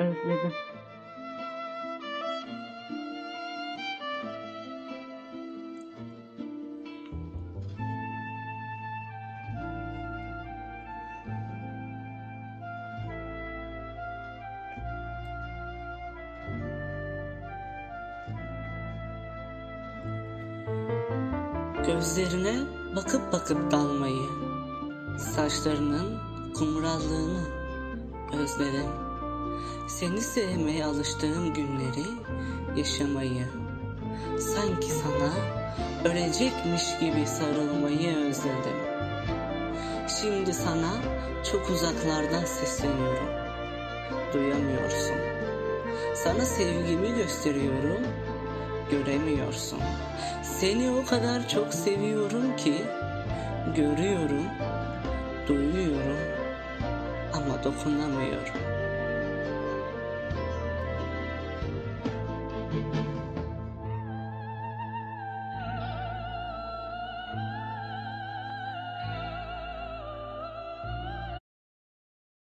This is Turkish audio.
özledim. Gözlerine bakıp bakıp dalmayı, saçlarının kumrallığını özledim. Seni sevmeye alıştığım günleri yaşamayı, sanki sana ölecekmiş gibi sarılmayı özledim. Şimdi sana çok uzaklardan sesleniyorum. Duyamıyorsun. Sana sevgimi gösteriyorum. Göremiyorsun. Seni o kadar çok seviyorum ki görüyorum, duyuyorum ama dokunamıyorum.